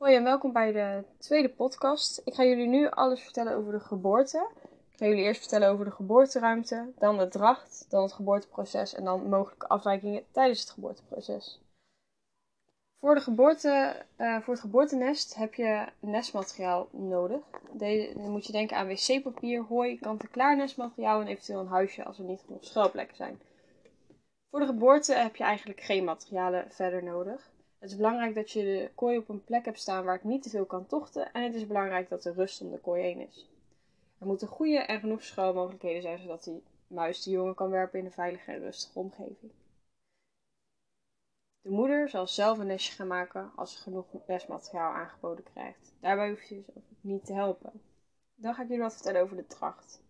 Hoi en welkom bij de tweede podcast. Ik ga jullie nu alles vertellen over de geboorte. Ik ga jullie eerst vertellen over de geboorteruimte, dan de dracht, dan het geboorteproces en dan mogelijke afwijkingen tijdens het geboorteproces. Voor, de geboorte, uh, voor het geboortenest heb je nestmateriaal nodig. Deze, dan moet je denken aan wc-papier, hooi, kant-en-klaar nestmateriaal en eventueel een huisje als er niet genoeg schuilplekken zijn. Voor de geboorte heb je eigenlijk geen materialen verder nodig. Het is belangrijk dat je de kooi op een plek hebt staan waar het niet te veel kan tochten en het is belangrijk dat er rust om de kooi heen is. Er moeten goede en genoeg schuilmogelijkheden zijn zodat die muis de jongen kan werpen in een veilige en rustige omgeving. De moeder zal zelf een nestje gaan maken als ze genoeg nestmateriaal aangeboden krijgt. Daarbij hoef je jezelf niet te helpen. Dan ga ik jullie wat vertellen over de dracht.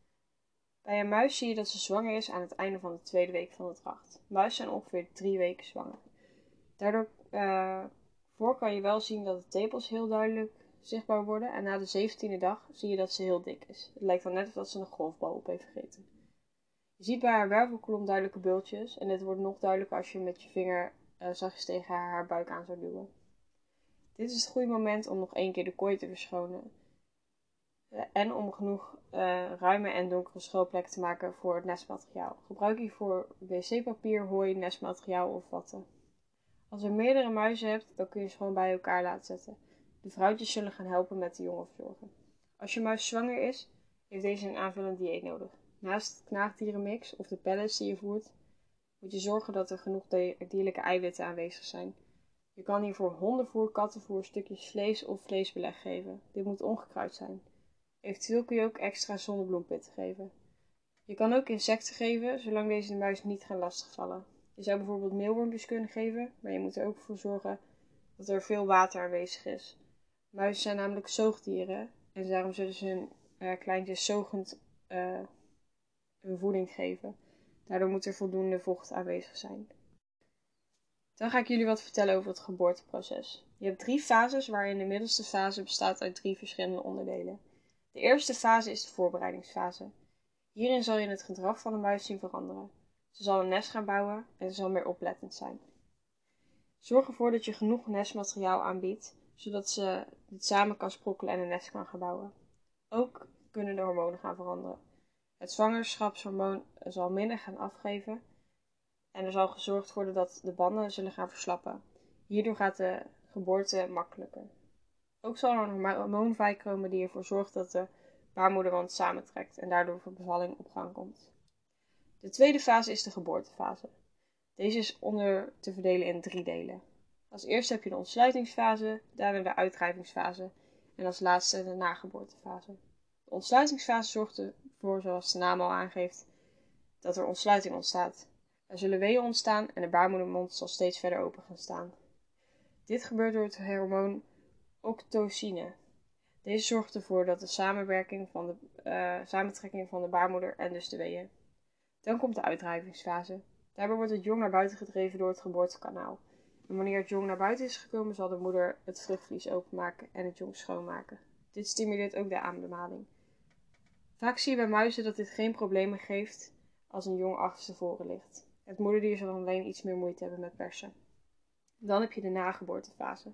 Bij een muis zie je dat ze zwanger is aan het einde van de tweede week van de dracht. Muizen zijn ongeveer drie weken zwanger. Daardoor uh, voor kan je wel zien dat de tepels heel duidelijk zichtbaar worden. En na de zeventiende dag zie je dat ze heel dik is. Het lijkt dan net alsof ze een golfbal op heeft gegeten. Je ziet bij haar wervelkolom duidelijke bultjes. En dit wordt nog duidelijker als je met je vinger uh, zachtjes tegen haar buik aan zou duwen. Dit is het goede moment om nog één keer de kooi te verschonen. Uh, en om genoeg ruime en donkere schoolplekken te maken voor het nestmateriaal. Gebruik hiervoor wc-papier, hooi, nestmateriaal of watten. Als je meerdere muizen hebt, dan kun je ze gewoon bij elkaar laten zetten. De vrouwtjes zullen gaan helpen met de jongen verzorgen. Als je muis zwanger is, heeft deze een aanvullend dieet nodig. Naast het knaagdierenmix of de pellets die je voert, moet je zorgen dat er genoeg dierlijke eiwitten aanwezig zijn. Je kan hiervoor hondenvoer, kattenvoer, stukjes vlees of vleesbeleg geven. Dit moet ongekruid zijn. Eventueel kun je ook extra zonnebloempitten geven. Je kan ook insecten geven, zolang deze de muis niet gaan lastigvallen. Je zou bijvoorbeeld meelwormpjes kunnen geven, maar je moet er ook voor zorgen dat er veel water aanwezig is. Muizen zijn namelijk zoogdieren en daarom zullen ze hun uh, kleintjes zogend uh, hun voeding geven. Daardoor moet er voldoende vocht aanwezig zijn. Dan ga ik jullie wat vertellen over het geboorteproces. Je hebt drie fases waarin de middelste fase bestaat uit drie verschillende onderdelen. De eerste fase is de voorbereidingsfase. Hierin zal je het gedrag van de muis zien veranderen. Ze zal een nest gaan bouwen en ze zal meer oplettend zijn. Zorg ervoor dat je genoeg nestmateriaal aanbiedt, zodat ze dit samen kan sprokkelen en een nest kan gaan bouwen. Ook kunnen de hormonen gaan veranderen. Het zwangerschapshormoon zal minder gaan afgeven en er zal gezorgd worden dat de banden zullen gaan verslappen. Hierdoor gaat de geboorte makkelijker. Ook zal er een hormoon vrijkomen die ervoor zorgt dat de baarmoederwand samentrekt en daardoor de bevalling op gang komt. De tweede fase is de geboortefase. Deze is onder te verdelen in drie delen. Als eerste heb je de ontsluitingsfase, daarna de uitdrijvingsfase en als laatste de nageboortefase. De ontsluitingsfase zorgt ervoor, zoals de naam al aangeeft, dat er ontsluiting ontstaat. Er zullen weeën ontstaan en de baarmoedermond zal steeds verder open gaan staan. Dit gebeurt door het hormoon octocine. Deze zorgt ervoor dat de samenwerking van de uh, samentrekking van de baarmoeder en dus de weeën dan komt de uitdrijvingsfase. Daarbij wordt het jong naar buiten gedreven door het geboortekanaal. En wanneer het jong naar buiten is gekomen, zal de moeder het vruchtvlies openmaken en het jong schoonmaken. Dit stimuleert ook de ademhaling. Vaak zie je bij muizen dat dit geen problemen geeft als een jong achterstevoren ligt. Het moederdier zal alleen iets meer moeite hebben met persen. Dan heb je de nageboortefase.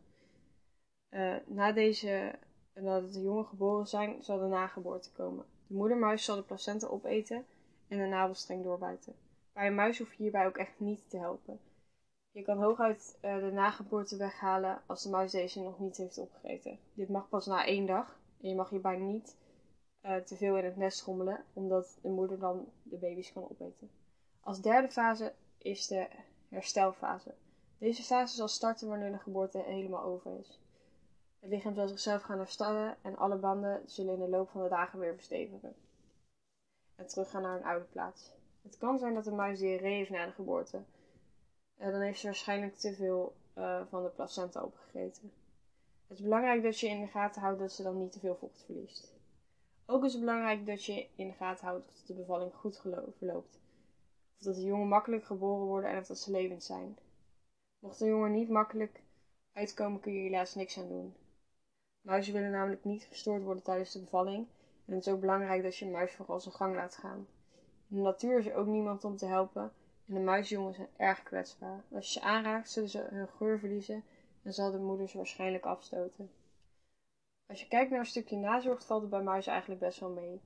Uh, na deze, nadat de jongen geboren zijn, zal de nageboorte komen. De moedermuis zal de placenta opeten en de navelstreng doorbijten. Bij een muis hoef hierbij ook echt niet te helpen. Je kan hooguit uh, de nageboorte weghalen als de muis deze nog niet heeft opgegeten. Dit mag pas na één dag en je mag hierbij niet uh, te veel in het nest schommelen, omdat de moeder dan de baby's kan opeten. Als derde fase is de herstelfase. Deze fase zal starten wanneer de geboorte helemaal over is. Het lichaam zal zichzelf gaan herstellen en alle banden zullen in de loop van de dagen weer verstevigen en teruggaan naar een oude plaats. Het kan zijn dat de muis diarree heeft na de geboorte. En dan heeft ze waarschijnlijk te veel uh, van de placenta opgegeten. Het is belangrijk dat je in de gaten houdt dat ze dan niet te veel vocht verliest. Ook is het belangrijk dat je in de gaten houdt of de bevalling goed verloopt. Of dat de jongen makkelijk geboren worden en of dat ze levend zijn. Mocht de jongen niet makkelijk uitkomen, kun je helaas niks aan doen. Muizen willen namelijk niet gestoord worden tijdens de bevalling en het is ook belangrijk dat je een muis vooral zijn gang laat gaan. In de natuur is er ook niemand om te helpen en de muisjongen zijn erg kwetsbaar. Als je ze aanraakt, zullen ze hun geur verliezen en zal de moeder ze waarschijnlijk afstoten. Als je kijkt naar een stukje nazorg, valt het bij muizen eigenlijk best wel mee.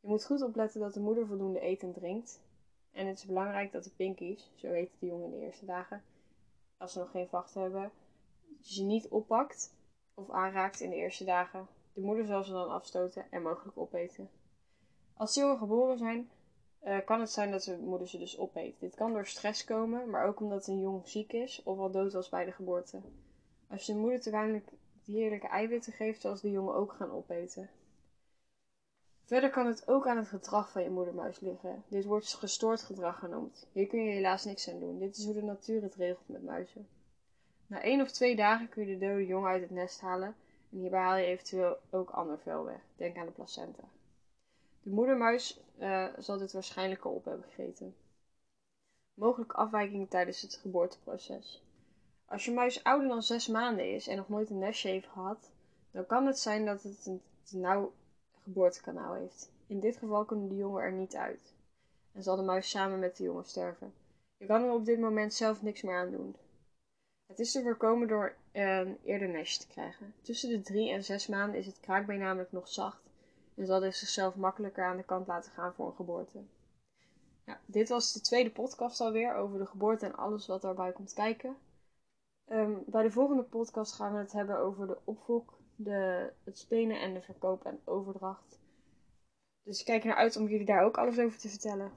Je moet goed opletten dat de moeder voldoende eet en drinkt. En het is belangrijk dat de pinkies, zo heet de jongen in de eerste dagen, als ze nog geen vacht hebben, je niet oppakt of aanraakt in de eerste dagen. De moeder zal ze dan afstoten en mogelijk opeten. Als jongen geboren zijn, uh, kan het zijn dat de moeder ze dus opeet. Dit kan door stress komen, maar ook omdat een jong ziek is of al dood was bij de geboorte. Als de moeder te weinig dierlijke eiwitten geeft, zal de jongen ook gaan opeten. Verder kan het ook aan het gedrag van je moedermuis liggen. Dit wordt gestoord gedrag genoemd. Hier kun je helaas niks aan doen. Dit is hoe de natuur het regelt met muizen. Na één of twee dagen kun je de dode jongen uit het nest halen en hierbij haal je eventueel ook ander vel weg. Denk aan de placenta. De moedermuis uh, zal dit waarschijnlijk al op hebben gegeten. Mogelijke afwijkingen tijdens het geboorteproces. Als je muis ouder dan 6 maanden is en nog nooit een nestje heeft gehad, dan kan het zijn dat het een te nauw geboortekanaal heeft. In dit geval kunnen de jongen er niet uit en zal de muis samen met de jongen sterven. Je kan er op dit moment zelf niks meer aan doen. Het is te voorkomen door een eerder nestje te krijgen. Tussen de 3 en 6 maanden is het kraakbeen namelijk nog zacht en zal dus zichzelf makkelijker aan de kant laten gaan voor een geboorte. Ja, dit was de tweede podcast alweer over de geboorte en alles wat daarbij komt kijken. Ehm, bij de volgende podcast gaan we het hebben over de opvolk, de, het spenen en de verkoop en overdracht. Dus ik kijk er naar uit om jullie daar ook alles over te vertellen.